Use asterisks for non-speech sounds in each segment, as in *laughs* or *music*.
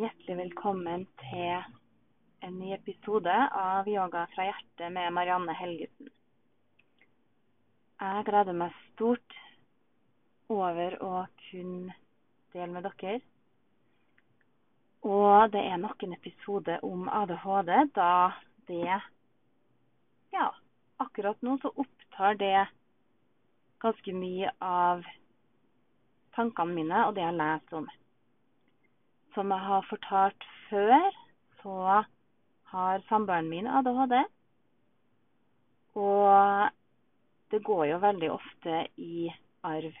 Hjertelig velkommen til en ny episode av Yoga fra hjertet med Marianne Helgesen. Jeg gleder meg stort over å kunne dele med dere. Og det er nok en episode om ADHD, da det Ja, akkurat nå så opptar det ganske mye av tankene mine og det jeg leser om. Som jeg har fortalt før, så har samboeren min ADHD. Og det går jo veldig ofte i arv.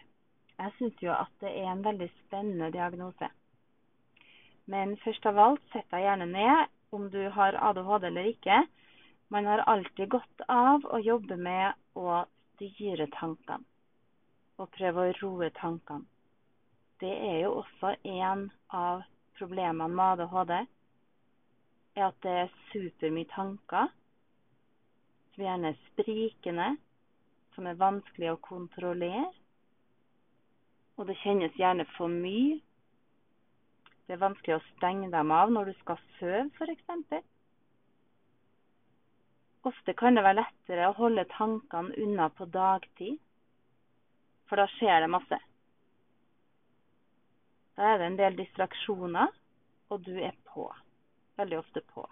Jeg syns jo at det er en veldig spennende diagnose. Men først av alt, sett deg gjerne ned om du har ADHD eller ikke. Man har alltid godt av å jobbe med å styre tankene. Og prøve å roe tankene. Det er jo også en av problemene med ADHD er at det er supermye tanker som gjerne er sprikende, som er vanskelig å kontrollere. Og det kjennes gjerne for mye. Det er vanskelig å stenge dem av når du skal sove, f.eks. Ofte kan det være lettere å holde tankene unna på dagtid, for da skjer det masse. Da er det en del distraksjoner, og du er på. Veldig ofte på.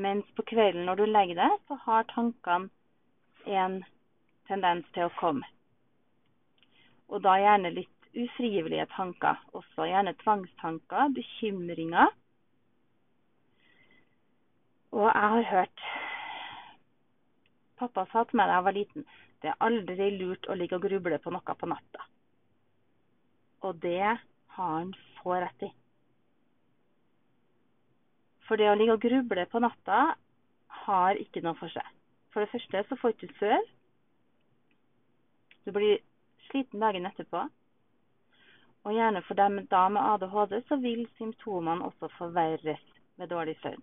Mens på kvelden når du legger deg, så har tankene en tendens til å komme. Og da gjerne litt ufrivillige tanker. Også gjerne tvangstanker, bekymringer. Og jeg har hørt Pappa sa til meg da jeg var liten det er aldri lurt å ligge og gruble på noe på natta. Og det har han så rett i. For det å ligge og gruble på natta har ikke noe for seg. For det første så får du ikke sove. Du blir sliten dagen etterpå. Og gjerne for dem da med ADHD så vil symptomene også forverres med dårlig søvn.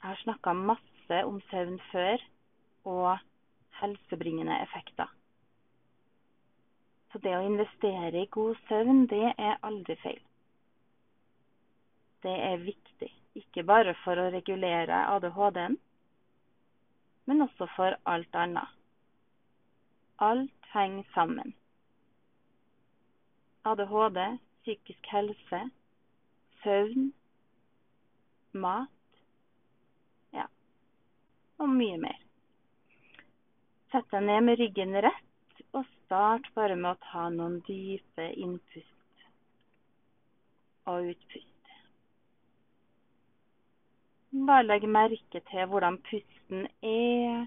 Jeg har snakka masse om søvn før og helsebringende effekter. Så det å investere i god søvn, det er aldri feil. Det er viktig, ikke bare for å regulere ADHD-en, men også for alt annet. Alt henger sammen. ADHD, psykisk helse, søvn, mat ja, og mye mer. Sett deg ned med ryggen rett start bare med å ta noen dype innpust og utpust. Bare legg merke til hvordan pusten er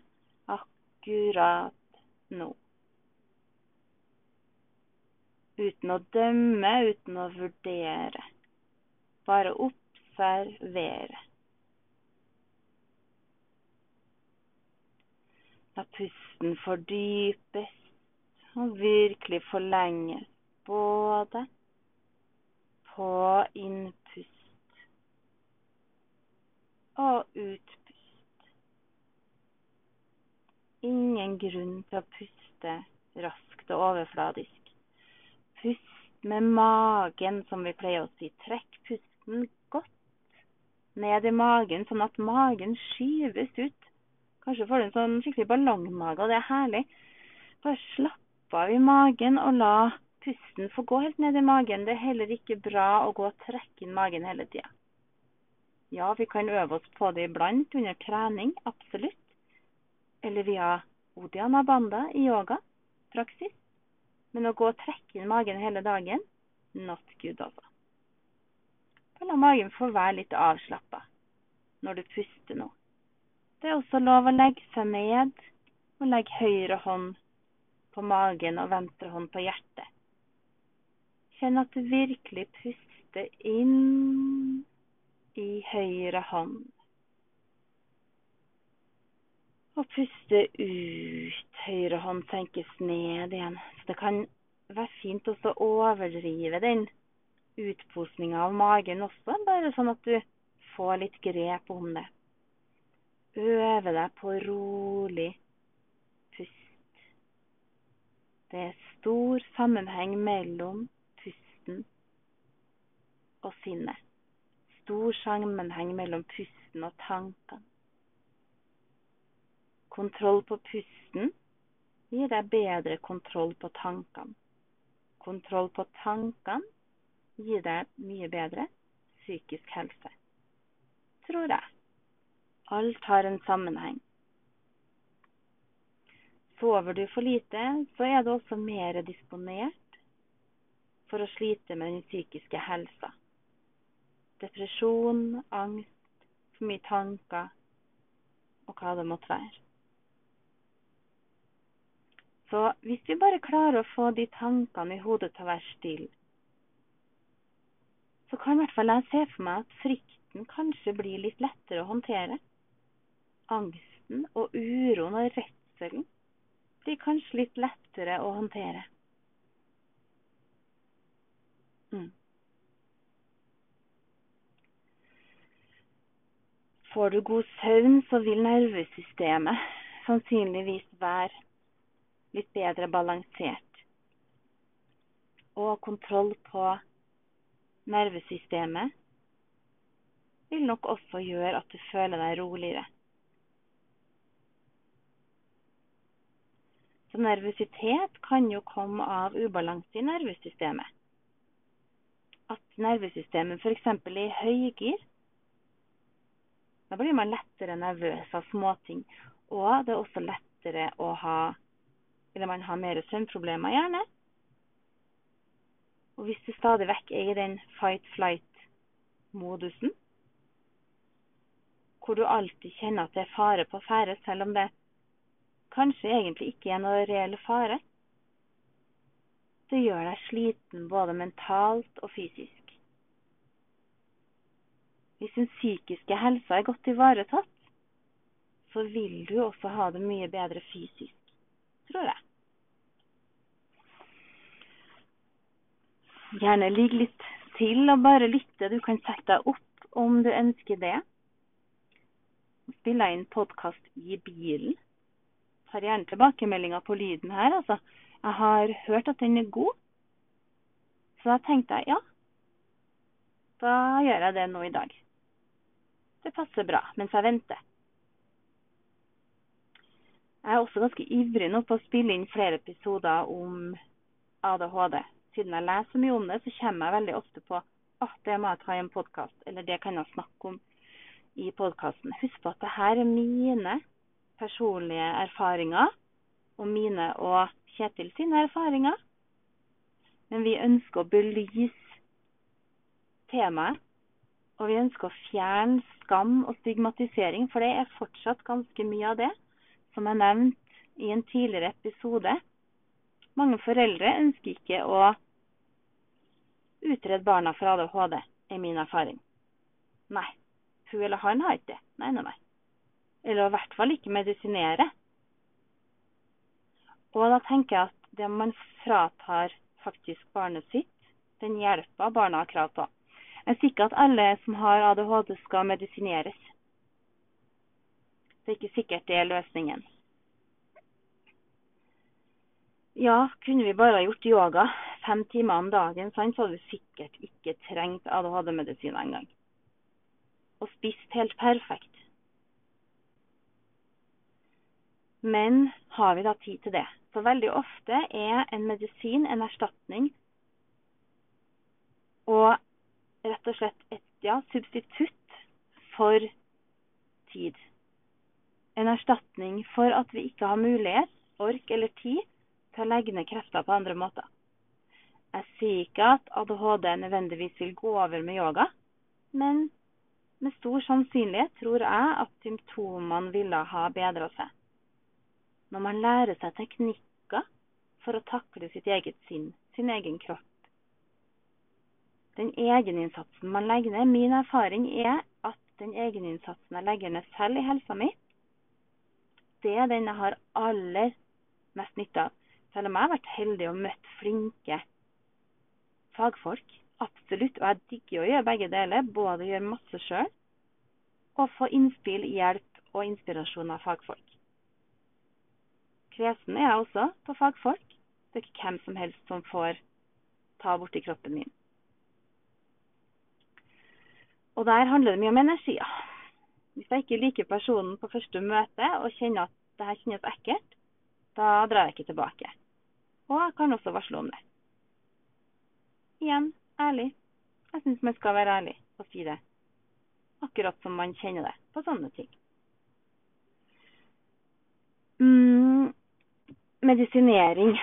akkurat nå. Uten å dømme, uten å vurdere. Bare observere. La pusten fordypes og virkelig forlenge både på innpust og utpust. Ingen grunn til å puste raskt og overfladisk. Pust med magen, som vi pleier å si. Trekk pusten godt ned i magen, sånn at magen skyves ut. Kanskje får du en sånn skikkelig ballongmage, og det er herlig. Bare slapp av i magen og la pusten få gå helt ned i magen. Det er heller ikke bra å gå og trekke inn magen hele tida. Ja, vi kan øve oss på det iblant under trening, absolutt. Eller via Odiana Banda i yoga, praksis. Men å gå og trekke inn magen hele dagen, not good, altså. Bare la magen få være litt avslappa når du puster nå. Det er også lov å legge seg ned og legge høyre hånd på magen og venstre hånd på hjertet. Kjenn at du virkelig puster inn i høyre hånd. Og puste ut. Høyre hånd senkes ned igjen. Så det kan være fint å overdrive den utposninga av magen også, bare sånn at du får litt grep om det. Øve deg på rolig det er stor sammenheng mellom pusten og sinnet. Stor sammenheng mellom pusten og tankene. Kontroll på pusten gir deg bedre kontroll på tankene. Kontroll på tankene gir deg mye bedre psykisk helse. Tror jeg. Alt har en sammenheng. Sover du for lite, så er du også mer disponert for å slite med den psykiske helsa. Depresjon, angst, for mye tanker og hva det måtte være. Så hvis vi bare klarer å få de tankene i hodet til å være stille, så kan i hvert fall jeg se for meg at frykten kanskje blir litt lettere å håndtere. Angsten og uroen og redselen blir kanskje litt lettere å håndtere. Mm. Får du god søvn, så vil nervesystemet sannsynligvis være litt bedre balansert. Og kontroll på nervesystemet vil nok også gjøre at du føler deg roligere. Så nervøsitet kan jo komme av ubalanse i nervesystemet. At nervesystemet f.eks. er i høygir. Da blir man lettere nervøs av småting. Og det er også lettere å ha Eller man har mer søvnproblemer, gjerne. Og hvis du stadig vekk er i den fight-flight-modusen, hvor du alltid kjenner at det er fare på ferde, selv om det kanskje egentlig ikke er noe reell fare, det gjør deg sliten både mentalt og fysisk. Hvis den psykiske helsa er godt ivaretatt, så vil du også ha det mye bedre fysisk, tror jeg. Gjerne ligg litt til og bare lytte. Du kan sette deg opp om du ønsker det. Spille inn podkast i bilen. Tar gjerne tilbakemeldinger på lyden her, altså. Jeg har hørt at den er god. Så da tenkte jeg ja, da gjør jeg det nå i dag. Det passer bra mens jeg venter. Jeg er også ganske ivrig nå på å spille inn flere episoder om ADHD siden jeg leser mye om det, så kommer jeg veldig ofte på at det må jeg ta i en podkast, eller det kan jeg snakke om i podkasten. Husk på at det her er mine personlige erfaringer, og mine og Kjetil sine erfaringer. Men vi ønsker å belyse temaet, og vi ønsker å fjerne skam og stigmatisering, for det er fortsatt ganske mye av det, som jeg nevnte i en tidligere episode. Mange foreldre ønsker ikke å utrede barna for ADHD, er min erfaring. Nei, hun eller han har ikke det. Nei, nei, nei. Eller i hvert fall ikke medisinere. Og da tenker jeg at det man fratar faktisk barnet sitt, den hjelpa barna har krav på. Er sikker at alle som har ADHD skal medisineres. Det er ikke sikkert det er løsningen. Ja, kunne vi bare gjort yoga fem timer om dagen, så hadde vi sikkert ikke trengt ADHD-medisin engang. Og spist helt perfekt. Men har vi da tid til det? For veldig ofte er en medisin en erstatning og rett og slett et ja, substitutt for tid. En erstatning for at vi ikke har mulighet, ork eller tid til å legge ned krefter på andre måter. Jeg sier ikke at ADHD nødvendigvis vil gå over med yoga, men med stor sannsynlighet tror jeg at symptomene ville ha bedra seg. Når man lærer seg teknikker for å takle sitt eget sinn, sin egen kropp. Den egeninnsatsen man legger ned Min erfaring er at den egeninnsatsen jeg legger ned selv i helsa mi, det er den jeg har aller mest nytte av. Selv om jeg har vært heldig og møtt flinke fagfolk. Absolutt. Og jeg digger å gjøre begge deler. Både gjøre masse sjøl og få innspill, hjelp og inspirasjon av fagfolk. Kresen er jeg også på fagfolk. Det er ikke hvem som helst som får ta borti kroppen min. Og der handler det mye om energier. Hvis jeg ikke liker personen på første møte og kjenner at det her kjennes ekkelt, da drar jeg ikke tilbake. Og jeg kan også varsle om det. Igjen ærlig. Jeg syns man skal være ærlig og si det. Akkurat som man kjenner det på sånne ting. Mm, medisinering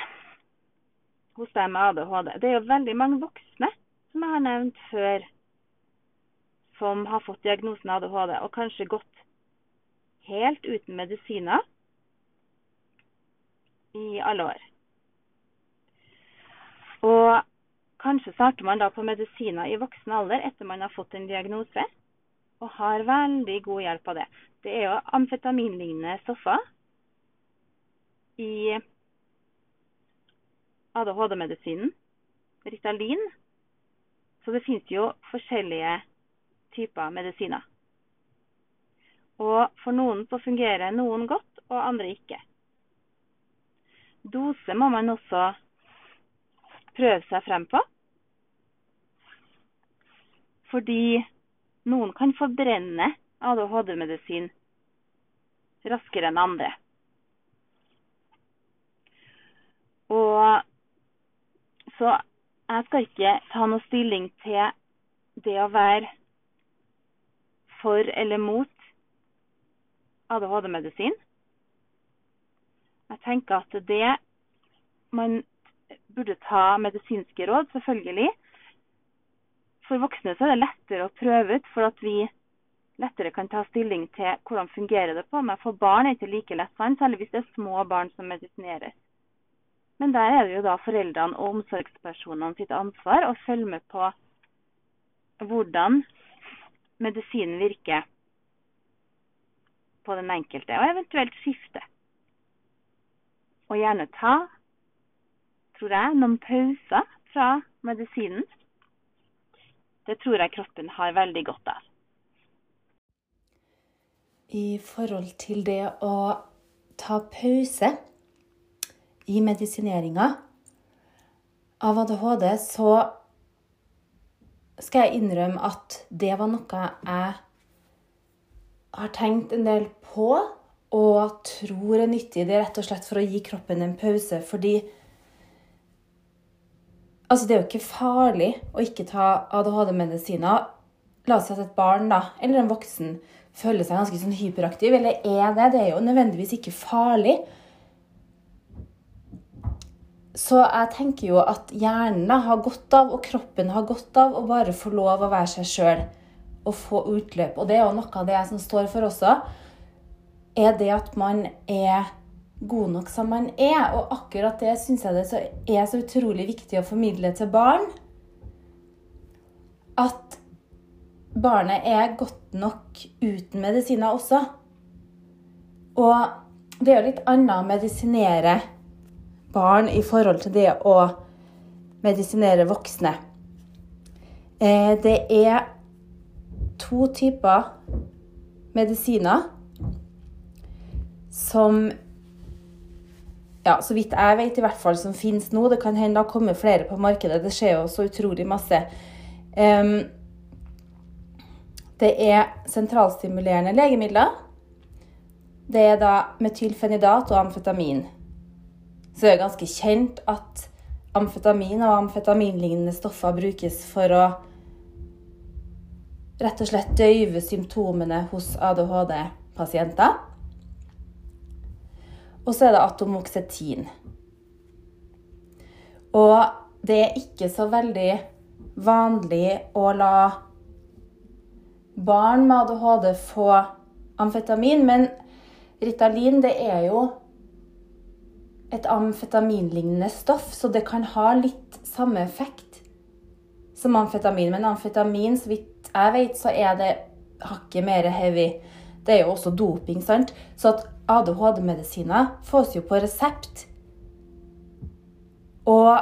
hos deg med ADHD. Det er jo veldig mange voksne, som jeg har nevnt før, som har fått diagnosen ADHD og kanskje gått helt uten medisiner i alle år. Og kanskje starter man da på medisiner i voksen alder etter man har fått en diagnose, og har veldig god hjelp av det. Det er jo amfetaminlignende stoffer i ADHD-medisinen. Ritalin. Så det finnes jo forskjellige typer medisiner. Og for noen så fungerer noen godt, og andre ikke. Dose må man også prøve seg frem på. Fordi noen kan forbrenne ADHD-medisin raskere enn andre. Så jeg skal ikke ta noe stilling til det å være for eller mot ADHD-medisin. Jeg tenker at det man burde ta medisinske råd, selvfølgelig. For voksne så er det lettere å prøve ut, for at vi lettere kan ta stilling til hvordan fungerer det på. Men for barn er det ikke like lett, særlig hvis det er små barn som medisineres. Men der er det jo da foreldrene og omsorgspersonene sitt ansvar å følge med på hvordan medisinen virker på den enkelte, og eventuelt skifte. Og gjerne ta tror jeg, noen pauser fra medisinen. Det tror jeg kroppen har veldig godt av. I forhold til det å ta pause i medisineringa av ADHD, så skal jeg innrømme at det var noe jeg har tenkt en del på og tror er nyttig. Det er rett og slett for å gi kroppen en pause. Fordi Altså, det er jo ikke farlig å ikke ta ADHD-medisiner. La oss si at et barn da, eller en voksen føler seg ganske sånn hyperaktiv. Eller er det? Det er jo nødvendigvis ikke farlig. Så jeg tenker jo at hjernen har godt av, og kroppen har godt av, å bare få lov å være seg sjøl og få utløp. Og det er jo noe av det som står for også, er det at man er god nok som man er. Og akkurat det syns jeg det er så utrolig viktig å formidle til barn. At barnet er godt nok uten medisiner også. Og det er jo litt annet å medisinere barn i forhold til det å medisinere voksne. Eh, det er to typer medisiner som ja, så vidt jeg vet, i hvert fall som finnes nå. Det kan hende det har kommet flere på markedet. Det skjer jo så utrolig masse. Um, det er sentralstimulerende legemidler. Det er da metylfenidat og amfetamin. Så det er ganske kjent at amfetamin og amfetaminlignende stoffer brukes for å rett og slett døyve symptomene hos ADHD-pasienter. Og så er det atomoksetin. Og det er ikke så veldig vanlig å la barn med ADHD få amfetamin, men Ritalin det er jo et amfetaminlignende stoff, så det kan ha litt samme effekt som amfetamin. Men amfetamin, så vidt jeg vet, så er det hakket mer heavy. Det er jo også doping, sant? Så at ADHD-medisiner fås jo på resept. Og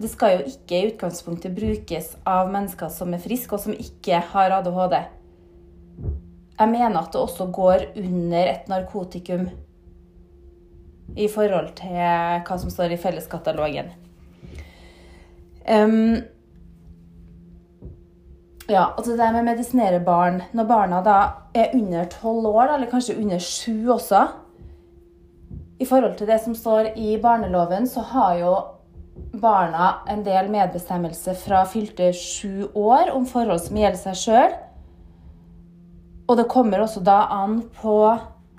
det skal jo ikke i utgangspunktet brukes av mennesker som er friske, og som ikke har ADHD. Jeg mener at det også går under et narkotikum i forhold til hva som står i felleskatalogen. Um, Ja, altså det med å medisinere barn Når barna da er under tolv år, eller kanskje under sju også I forhold til det som står i barneloven, så har jo barna en del medbestemmelse fra fylte sju år om forhold som gjelder seg sjøl. Og det kommer også da an på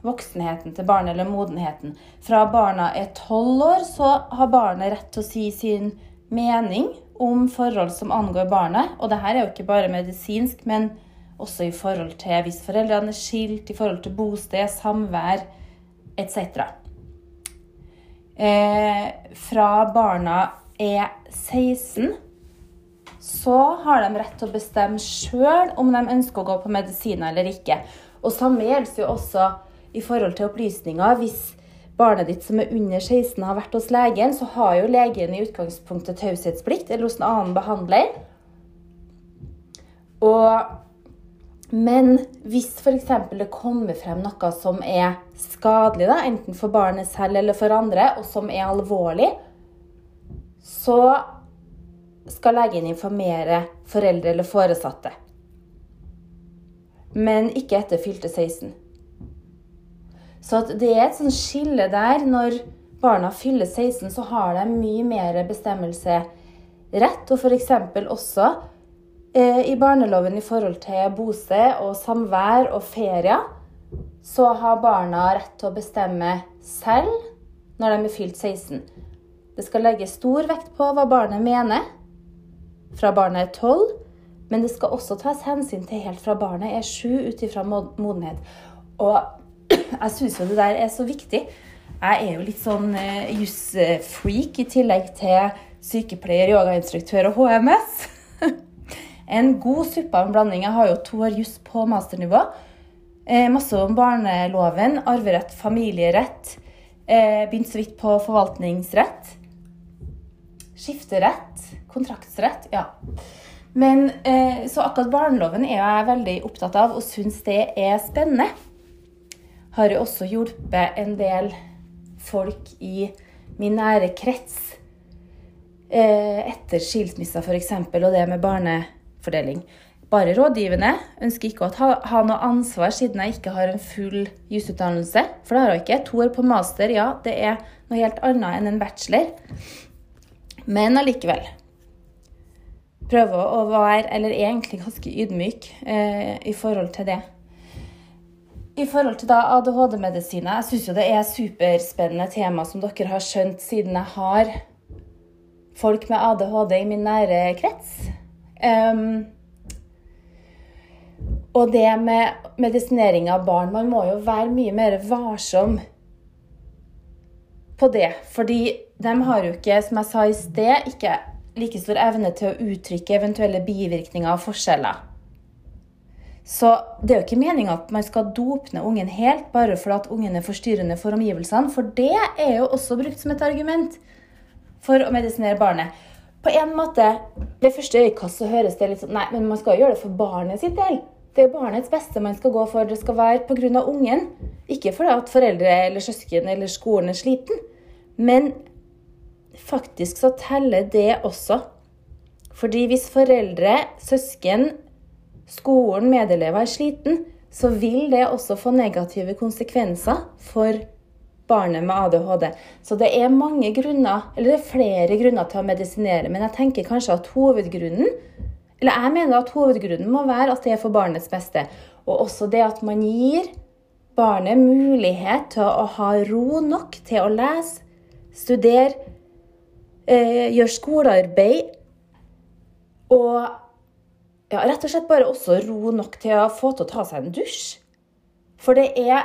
voksenheten til barnet, eller modenheten. Fra barna er tolv år, så har barnet rett til å si sin mening om forhold som angår barnet. Og det her er jo ikke bare medisinsk, men også i forhold til hvis foreldrene er skilt, i forhold til bosted, samvær etc. Eh, fra barna er 16, så har de rett til å bestemme sjøl om de ønsker å gå på medisiner eller ikke. Og samme gjelder jo også i forhold til opplysninger. Hvis barnet ditt som er under 16 har vært hos legen, så har jo legen i utgangspunktet taushetsplikt, eller hos en annen behandler. Og, men hvis f.eks. det kommer frem noe som er skadelig, da, enten for barnet selv eller for andre, og som er alvorlig, så skal legen informere foreldre eller foresatte. Men ikke etter fylte 16. Så det er et sånt skille der. Når barna fyller 16, så har de mye mer bestemmelsesrett. Og f.eks. også eh, i barneloven i forhold til bosted og samvær og ferier, så har barna rett til å bestemme selv når de er fylt 16. Det skal legges stor vekt på hva barnet mener fra barnet er 12, men det skal også tas hensyn til helt fra barnet er 7 ut ifra modenhet. Og jeg syns jo det der er så viktig. Jeg er jo litt sånn uh, jusfreak i tillegg til sykepleier, yogainstruktør og HMS. *laughs* en god suppe av en blanding. Jeg har jo to år juss på masternivå. Eh, masse om barneloven, arverett, familierett. Eh, begynt så vidt på forvaltningsrett. Skifterett, kontraktsrett. Ja. Men eh, Så akkurat barneloven er jeg veldig opptatt av og syns det er spennende har jeg også hjulpet en del folk i min nære krets eh, etter skilsmissa f.eks. og det med barnefordeling. Bare rådgivende. Ønsker ikke å ha, noe ansvar siden jeg ikke har en full jusutdannelse. For det har jeg ikke. To år på master, ja, det er noe helt annet enn en bachelor. Men allikevel. Prøve å være, eller egentlig ganske ydmyk eh, i forhold til det. I forhold til ADHD-medisiner, jeg syns jo det er superspennende tema som dere har skjønt, siden jeg har folk med ADHD i min nære krets. Um, og det med medisinering av barn Man må jo være mye mer varsom på det. Fordi de har jo ikke, som jeg sa i sted, ikke like stor evne til å uttrykke eventuelle bivirkninger og forskjeller. Så det er jo ikke meninga at man skal dope ned ungen helt bare fordi at ungen er forstyrrende for omgivelsene, for det er jo også brukt som et argument for å medisinere barnet. På en måte, Ved første øyekast så høres det litt sånn Nei, men man skal jo gjøre det for barnet sitt del. Det er barnets beste man skal gå for. Det skal være pga. ungen. Ikke fordi at foreldre eller søsken eller skolen er sliten. Men faktisk så teller det også. Fordi hvis foreldre, søsken skolen, medelever, er sliten, så vil det også få negative konsekvenser for barnet med ADHD. Så det er mange grunner, eller det er flere grunner til å medisinere, men jeg tenker kanskje at hovedgrunnen eller jeg mener at hovedgrunnen må være at det er for barnets beste. Og også det at man gir barnet mulighet til å ha ro nok til å lese, studere, eh, gjøre skolearbeid og ja, rett og slett bare også ro nok til å få til å ta seg en dusj. For det er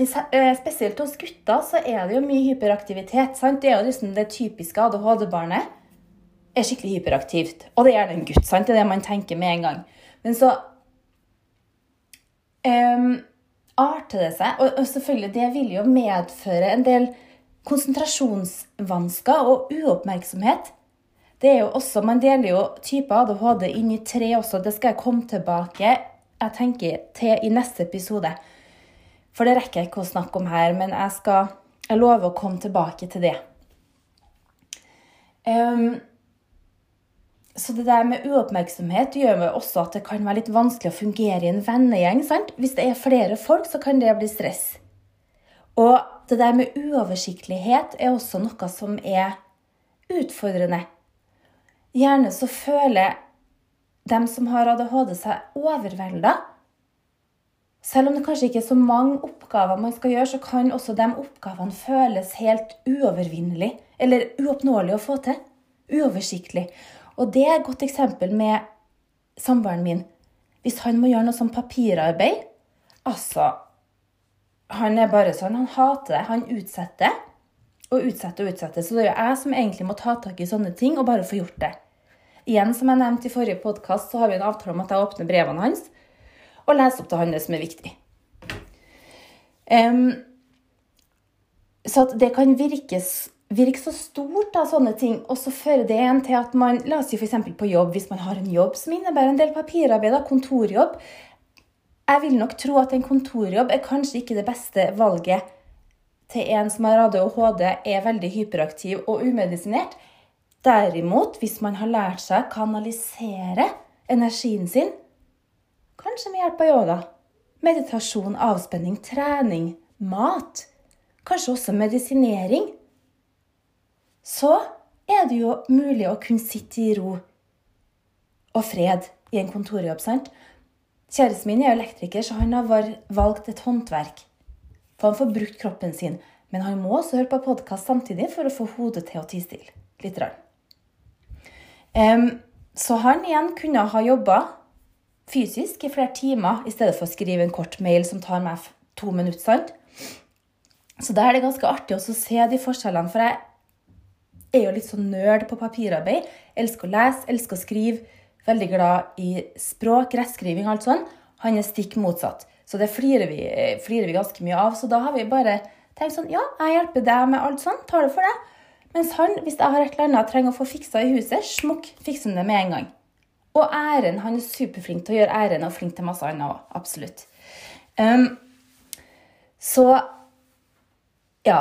eh, Spesielt hos gutter så er det jo mye hyperaktivitet. sant? Det er jo liksom det typiske ADHD-barnet. er skikkelig hyperaktivt. Og det er gjerne en gutt. sant? Det er det man tenker med en gang. Men så um, arter det seg. Og, og selvfølgelig, det vil jo medføre en del konsentrasjonsvansker og uoppmerksomhet. Det er jo også, Man deler jo type ADHD inn i tre også. Det skal jeg komme tilbake jeg tenker, til i neste episode. For det rekker jeg ikke å snakke om her, men jeg skal jeg lover å komme tilbake til det. Um, så det der med uoppmerksomhet gjør jo også at det kan være litt vanskelig å fungere i en vennegjeng. sant? Hvis det er flere folk, så kan det bli stress. Og det der med uoversiktlighet er også noe som er utfordrende. Gjerne så føler dem som har ADHD, seg overvelda. Selv om det kanskje ikke er så mange oppgaver man skal gjøre, så kan også de oppgavene føles helt uovervinnelig eller uoppnåelig å få til. Uoversiktlig. Og det er et godt eksempel med samboeren min. Hvis han må gjøre noe sånn papirarbeid Altså, han er bare sånn. Han hater det. Han utsetter og utsetter og utsetter. Så det er jo jeg som egentlig må ta tak i sånne ting og bare få gjort det. Igjen, som jeg nevnte i forrige podkast, så har vi en avtale om at jeg åpner brevene hans og leser opp til han det som er viktig. Um, så at det kan virkes virke så stort, da, sånne ting, og så fører det en til at man La oss si f.eks. på jobb, hvis man har en jobb som innebærer en del papirarbeid, kontorjobb. Jeg vil nok tro at en kontorjobb er kanskje ikke det beste valget til en som har ADHD, er veldig hyperaktiv og umedisinert. Derimot, hvis man har lært seg å kanalisere energien sin, kanskje med hjelp av yoga, meditasjon, avspenning, trening, mat, kanskje også medisinering så er det jo mulig å kunne sitte i ro og fred i en kontorjobb. sant? Kjæresten min er elektriker, så han har valgt et håndverk. For han får brukt kroppen sin. Men han må også høre på podkast samtidig for å få hodet til å tie stille. Litt rart. Så han igjen kunne ha jobba fysisk i flere timer i stedet for å skrive en kort mail som tar meg to minutter. sant? Så da er det ganske artig å se de forskjellene. For jeg er jo litt sånn nerd på papirarbeid. Elsker å lese, elsker å skrive. Veldig glad i språk, rettskriving og alt sånt. Han er stikk motsatt. Så det flirer vi, flirer vi, ganske mye av. Så da har vi bare tenkt sånn Ja, jeg hjelper deg med alt sånt. Tar det for deg. Mens han, hvis jeg har et eller annet trenger å få fiksa i huset, smukk, fikser han det med en gang. Og æren. Han er superflink til å gjøre æren, og flink til masse annet òg. Absolutt. Um, så ja.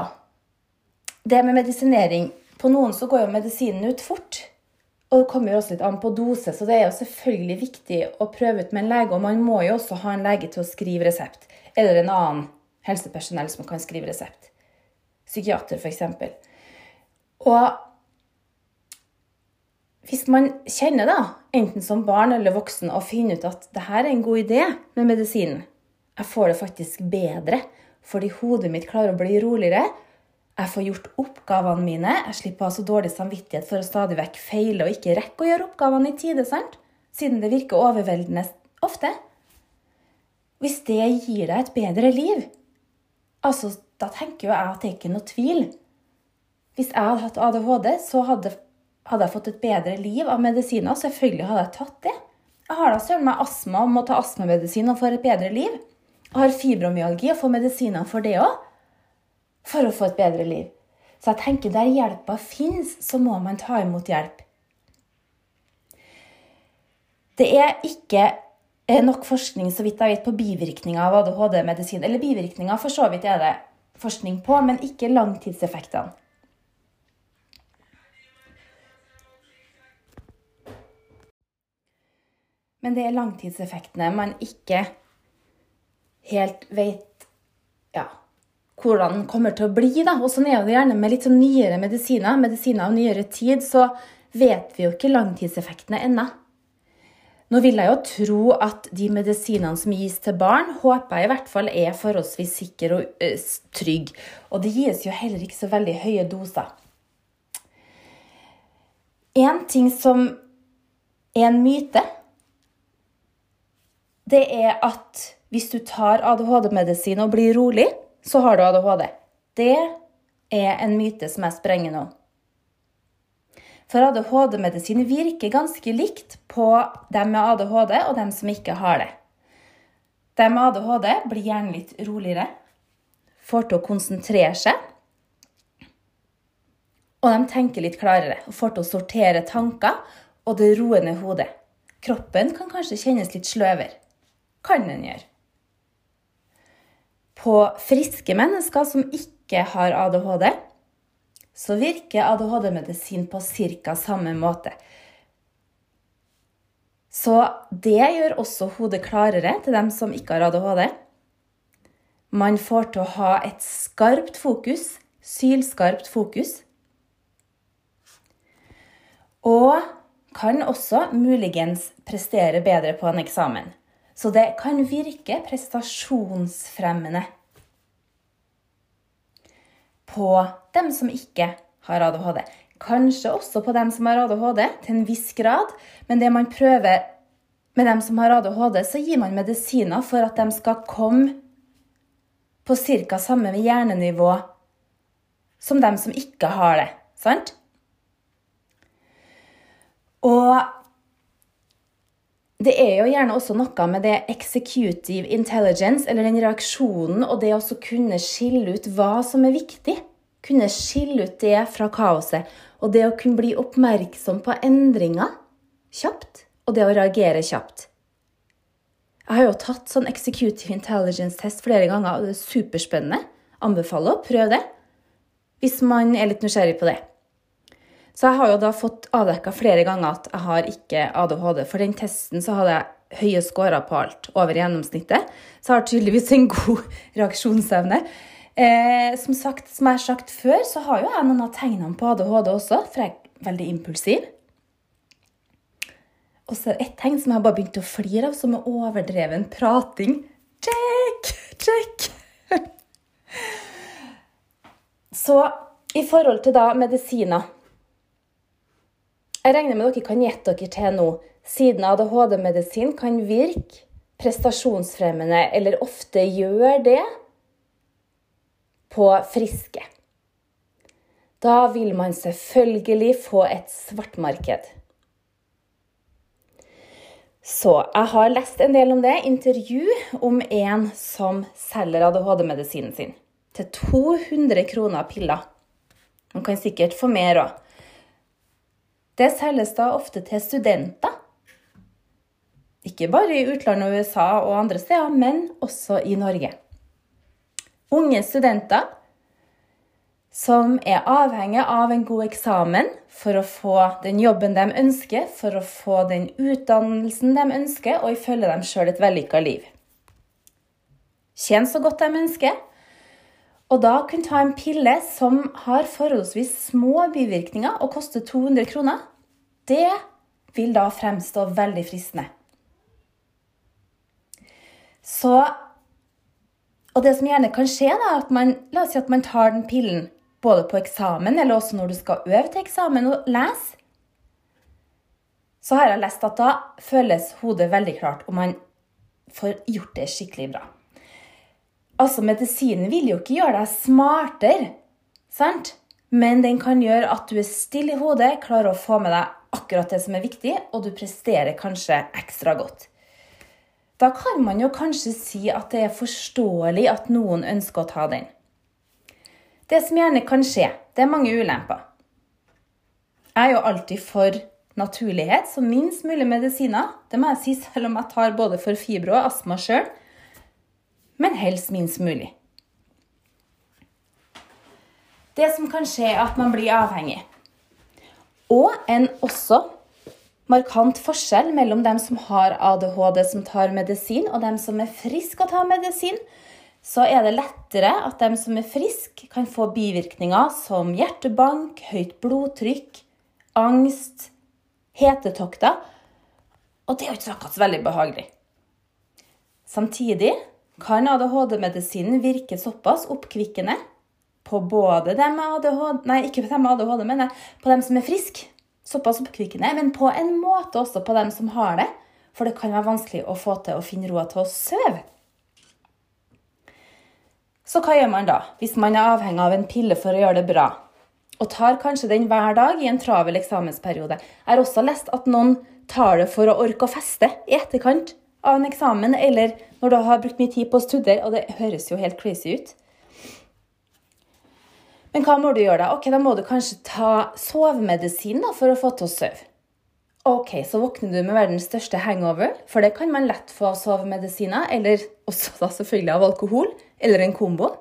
Det med medisinering på noen så går jo medisinen ut fort. Og det kommer jo også litt an på dose, så det er jo selvfølgelig viktig å prøve ut med en lege. Og man må jo også ha en lege til å skrive resept. Eller en annen helsepersonell som kan skrive resept. Psykiater, f.eks. Og hvis man kjenner, da, enten som barn eller voksen, og finner ut at det her er en god idé med medisinen Jeg får det faktisk bedre fordi hodet mitt klarer å bli roligere. Jeg får gjort oppgavene mine. Jeg slipper å ha så dårlig samvittighet for å stadig vekk feile og ikke rekke å gjøre oppgavene i tide, sant? siden det virker overveldende ofte. Hvis det gir deg et bedre liv, altså, da tenker jo jeg at det ikke er noe tvil. Hvis jeg hadde hatt ADHD, så hadde, hadde jeg fått et bedre liv av medisiner. Selvfølgelig hadde jeg tatt det. Jeg har da søren meg astma og må ta astmamedisin og får et bedre liv. Jeg har fibromyalgi og får medisiner for det òg for å få et bedre liv. Så jeg tenker der hjelpa fins, så må man ta imot hjelp. Det er ikke eh, nok forskning så vidt jeg vet, på bivirkninger av ADHD-medisin. Eller bivirkninger, for så vidt er det forskning på, men ikke langtidseffektene. Men det er langtidseffektene man ikke helt vet ja, hvordan kommer til å bli. Da. Og sånn er det gjerne med litt sånn nyere medisiner. Medisiner av nyere tid, så vet vi jo ikke langtidseffektene ennå. Nå vil jeg jo tro at de medisinene som gis til barn, håper jeg i hvert fall er forholdsvis sikre og uh, trygge. Og det gis jo heller ikke så veldig høye doser. En ting som er en myte, det er at hvis du tar ADHD-medisin og blir rolig, så har du ADHD. Det er en myte som jeg sprenger nå. For ADHD-medisin virker ganske likt på dem med ADHD og dem som ikke har det. De med ADHD blir gjerne litt roligere, får til å konsentrere seg. Og de tenker litt klarere og får til å sortere tanker, og det roende hodet. Kroppen kan kanskje kjennes litt sløvere. Kan den gjøre på friske mennesker som ikke har ADHD, så virker ADHD-medisin på ca. samme måte. Så det gjør også hodet klarere til dem som ikke har ADHD. Man får til å ha et skarpt fokus, sylskarpt fokus. Og kan også muligens prestere bedre på en eksamen. Så det kan virke prestasjonsfremmende på dem som ikke har ADHD. Kanskje også på dem som har ADHD, til en viss grad. Men det man prøver med dem som har ADHD, så gir man medisiner for at de skal komme på ca. samme hjernenivå som dem som ikke har det. Sant? Og det er jo gjerne også noe med det executive intelligence, eller den reaksjonen, og det å kunne skille ut hva som er viktig. Kunne skille ut det fra kaoset. Og det å kunne bli oppmerksom på endringer kjapt, og det å reagere kjapt. Jeg har jo tatt sånn executive intelligence-test flere ganger, og det er superspennende. Anbefaler å prøve det hvis man er litt nysgjerrig på det. Så jeg har jo da fått avdekka flere ganger at jeg har ikke ADHD. For den testen så hadde jeg høye scorer på alt, over gjennomsnittet. Så jeg har tydeligvis en god *laughs* reaksjonsevne. Eh, som, sagt, som jeg har sagt før, så har jo jeg noen av tegnene på ADHD også, for jeg er veldig impulsiv. Og så et tegn som jeg bare begynte å flire av, som er overdreven prating. Check! Check! *laughs* så i forhold til da medisiner Jeg regner med dere kan gjette dere til nå, siden ADHD-medisin kan virke prestasjonsfremmende, eller ofte gjør det, på friske. Da vil man selvfølgelig få et svartmarked. Så jeg har lest en del om det. Intervju om en som selger ADHD-medisinen sin til 200 kroner piller. Man kan sikkert få mer òg. Det selges da ofte til studenter. Ikke bare i utlandet og USA og andre steder, men også i Norge. Unge studenter som er avhengig av en god eksamen for å få den jobben de ønsker, for å få den utdannelsen de ønsker, og ifølge dem sjøl et vellykka liv. Tjene så godt de ønsker, og da kunne ta en pille som har forholdsvis små bivirkninger og koster 200 kroner, det vil da fremstå veldig fristende. Så Og det som gjerne kan skje, da, at man, la oss si at man tar den pillen både på eksamen eller også når du skal øve til eksamen og lese, så har jeg lest at da føles hodet veldig klart, og man får gjort det skikkelig bra. Altså, medisinen vil jo ikke gjøre deg smartere, sant? Men den kan gjøre at du er stille i hodet, klarer å få med deg akkurat det som er viktig, og du presterer kanskje ekstra godt. Da kan man jo kanskje si at det er forståelig at noen ønsker å ta den. Det som gjerne kan skje, det er mange ulemper. Jeg er jo alltid for naturlighet, så minst mulig medisiner. Det må jeg si selv om jeg tar både for fibro og astma sjøl. Men helst minst mulig. Det som kan skje, er at man blir avhengig. Og en også markant forskjell mellom dem som har ADHD som tar medisin, og dem som er friske og tar medisin, så er det lettere at dem som er friske, kan få bivirkninger som hjertebank, høyt blodtrykk, angst, hetetokter. Og det er jo ikke akkurat så veldig behagelig. Samtidig kan ADHD-medisinen virke såpass oppkvikkende på både dem med ADHD, nei, ikke på dem med ADHD, men på dem som er friske. Såpass oppkvikkende, men på en måte også på dem som har det. For det kan være vanskelig å få til å finne roa til å sove. Så hva gjør man da, hvis man er avhengig av en pille for å gjøre det bra? Og tar kanskje den hver dag i en travel eksamensperiode. Jeg har også lest at noen tar det for å orke å feste i etterkant av en eksamen, eller når du har brukt mye tid på å studere, og det høres jo helt crazy ut. Men hva må du gjøre da? Ok, Da må du kanskje ta sovemedisin da, for å få til å sove. Ok, Så våkner du med verdens største hangover, for det kan man lett få av sovemedisiner, eller også da selvfølgelig av alkohol, eller en kombo.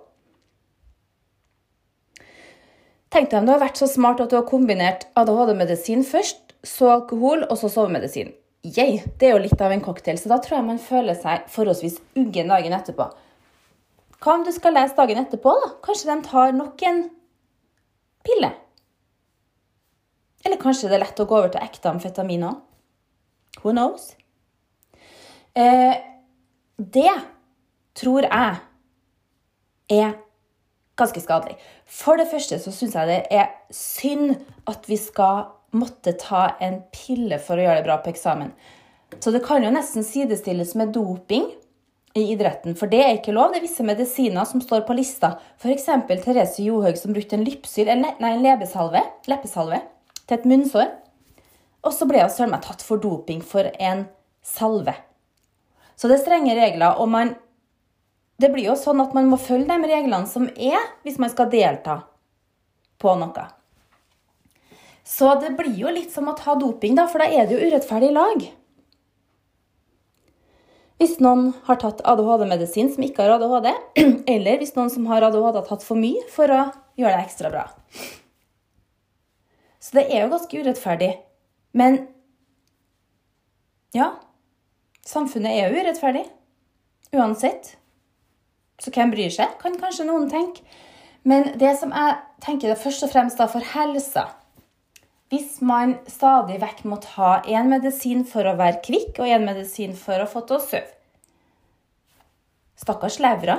Tenk deg om du har vært så smart at du har kombinert ADHD-medisin først, så alkohol og så sovemedisin. Yay, det er jo litt av en cocktail, så da tror jeg man føler seg forholdsvis uggen dagen etterpå. Hva om du skal lese dagen etterpå, da? Kanskje de tar nok en pille? Eller kanskje det er lett å gå over til ekte amfetamin òg? Who knows? Eh, det tror jeg er ganske skadelig. For det første så syns jeg det er synd at vi skal måtte ta en pille for å gjøre det bra på eksamen. Så det kan jo nesten sidestilles med doping i idretten, for det er ikke lov. Det er visse medisiner som står på lista. F.eks. Therese Johaug som brukte en lypsyl, nei, en leppesalve, leppesalve til et munnsår. Og så ble hun søren meg tatt for doping for en salve. Så det er strenge regler, og man Det blir jo sånn at man må følge de reglene som er, hvis man skal delta på noe. Så det blir jo litt som å ta doping, da, for da er det jo urettferdig lag. Hvis noen har tatt ADHD-medisin som ikke har ADHD, *clears throat* eller hvis noen som har ADHD har tatt for mye for å gjøre det ekstra bra. Så det er jo ganske urettferdig. Men ja, samfunnet er jo urettferdig. Uansett. Så hvem bryr seg, kan kanskje noen tenke. Men det som jeg tenker det først og fremst da for helsa Hvis man stadig vekk må ta én medisin for å være kvikk og én medisin for å få til å sove Stakkars levra.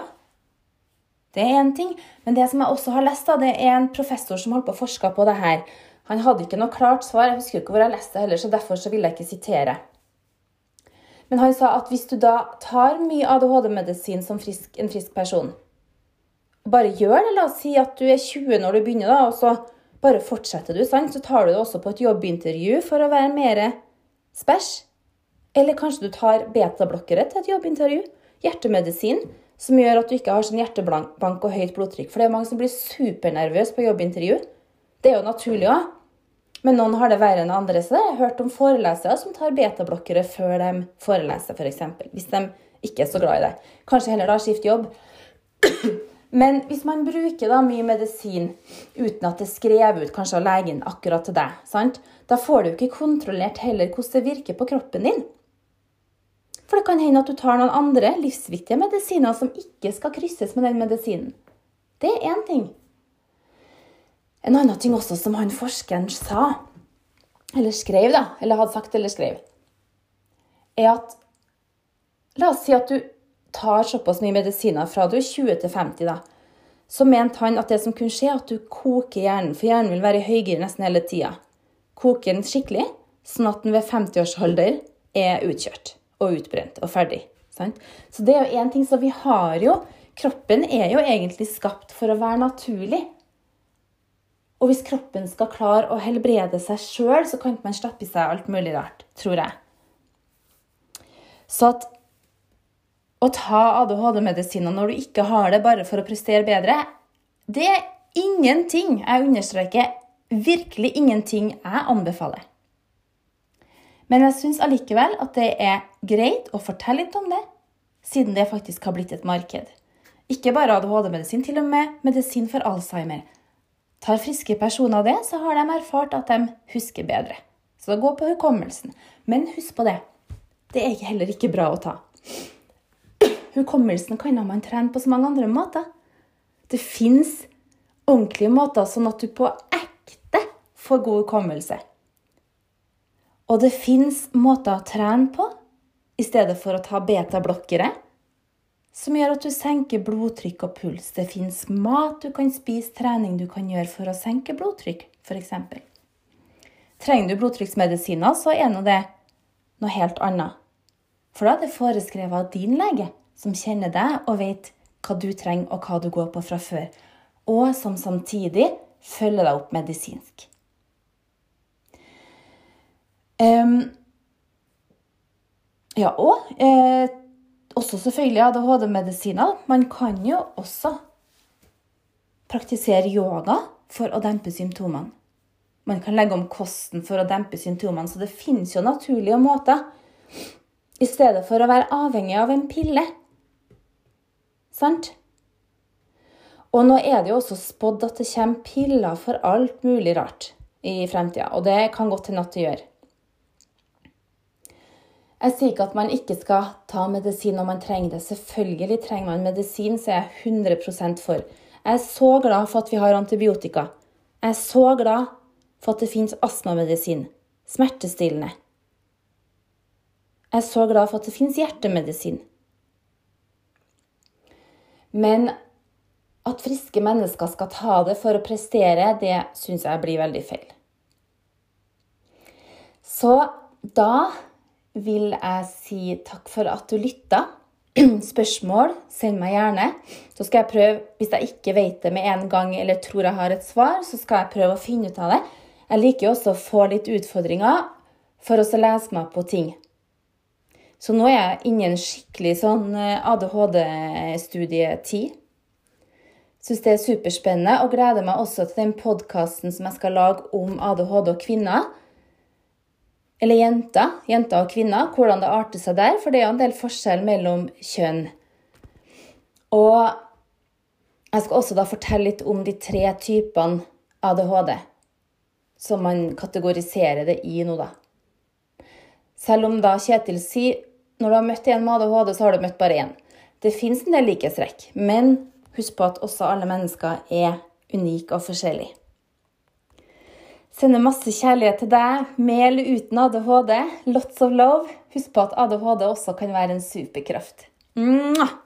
Det er én ting. Men det som jeg også har lest, da, det er en professor som holdt på å forske på det her. Han hadde ikke noe klart svar, jeg husker ikke hvor jeg leste det heller, så derfor så vil jeg ikke sitere. Men han sa at hvis du da tar mye ADHD-medisin som frisk, en frisk person, bare gjør det, la oss si at du er 20 når du begynner, da, og så bare fortsetter du, sant? så tar du det også på et jobbintervju for å være mer spæsj. Eller kanskje du tar betablokkere til et jobbintervju hjertemedisin som gjør at du ikke har sånn hjertebank og høyt blodtrykk. For det er mange som blir supernervøse på jobbintervju. Det er jo naturlig òg. Men noen har det verre enn andre. Så jeg har hørt om forelesere som tar betablokkere før de foreleser, f.eks. For eksempel, hvis de ikke er så glad i det. Kanskje heller da skifte jobb. Men hvis man bruker da mye medisin uten at det er skrevet ut kanskje av legen akkurat til deg, sant? da får du ikke kontrollert heller hvordan det virker på kroppen din. For det kan hende at du tar noen andre livsviktige medisiner som ikke skal krysses med den medisinen. Det er én ting. En annen ting også som han forskeren sa, eller skrev, da, eller hadde sagt eller skrev, er at La oss si at du tar såpass mye medisiner fra du er 20 til 50, da. Så mente han at det som kunne skje, er at du koker hjernen, for hjernen vil være i høygir nesten hele tida. Koker den skikkelig, sånn at den ved 50 års alder er utkjørt og utbrent og ferdig. Sant? Så det er jo én ting. Så vi har jo Kroppen er jo egentlig skapt for å være naturlig. Og hvis kroppen skal klare å helbrede seg sjøl, så kan man slappe i seg alt mulig rart, tror jeg. Så at å ta ADHD-medisiner når du ikke har det bare for å prestere bedre, det er ingenting, jeg understreker virkelig ingenting jeg anbefaler. Men jeg syns allikevel at det er greit å fortelle litt om det, siden det faktisk har blitt et marked. Ikke bare ADHD-medisin, til og med medisin for Alzheimer. Tar friske personer det, så har de erfart at de husker bedre. Så gå på hukommelsen. Men husk på det, det er heller ikke bra å ta. Hukommelsen kan man trene på så mange andre måter. Det fins ordentlige måter sånn at du på ekte får god hukommelse. Og det fins måter å trene på i stedet for å ta betablokkere, som gjør at du senker blodtrykk og puls. Det fins mat du kan spise, trening du kan gjøre for å senke blodtrykk, f.eks. Trenger du blodtrykksmedisiner, så er nå det noe helt annet. For da er det foreskrevet av din lege, som kjenner deg og vet hva du trenger og hva du går på fra før, og som samtidig følger deg opp medisinsk. Um, ja, og eh, også selvfølgelig ADHD-medisiner. Man kan jo også praktisere yoga for å dempe symptomene. Man kan legge om kosten for å dempe symptomene, så det finnes jo naturlige måter. I stedet for å være avhengig av en pille. Sant? Og nå er det jo også spådd at det kommer piller for alt mulig rart i fremtida. Og det kan godt hende at det gjør. Jeg sier ikke at man ikke skal ta medisin når man trenger det. Selvfølgelig trenger man medisin, så jeg er 100 for. Jeg er så glad for at vi har antibiotika. Jeg er så glad for at det finnes astmamedisin, smertestillende. Jeg er så glad for at det finnes hjertemedisin. Men at friske mennesker skal ta det for å prestere, det syns jeg blir veldig feil. Så da vil jeg si takk for at du lytta. *clears throat* Spørsmål, send meg gjerne. Så skal jeg prøve, hvis jeg ikke vet det med en gang eller tror jeg har et svar, så skal jeg prøve å finne ut av det. Jeg liker også å få litt utfordringer for å lese meg på ting. Så nå er jeg inne i en skikkelig sånn eh, ADHD-studietid. Syns det er superspennende og gleder meg også til den podkasten som jeg skal lage om ADHD og kvinner. Eller jenter. Jenter og kvinner. Hvordan det arter seg der. For det er jo en del forskjell mellom kjønn. Og jeg skal også da fortelle litt om de tre typene ADHD. Som man kategoriserer det i nå, da. Selv om da Kjetil sier når du har møtt en med ADHD, så har du møtt bare én. Det fins en del likhetstrekk, men husk på at også alle mennesker er unike og forskjellige. Sender masse kjærlighet til deg, med eller uten ADHD. Lots of love. Husk på at ADHD også kan være en superkraft. Mwah!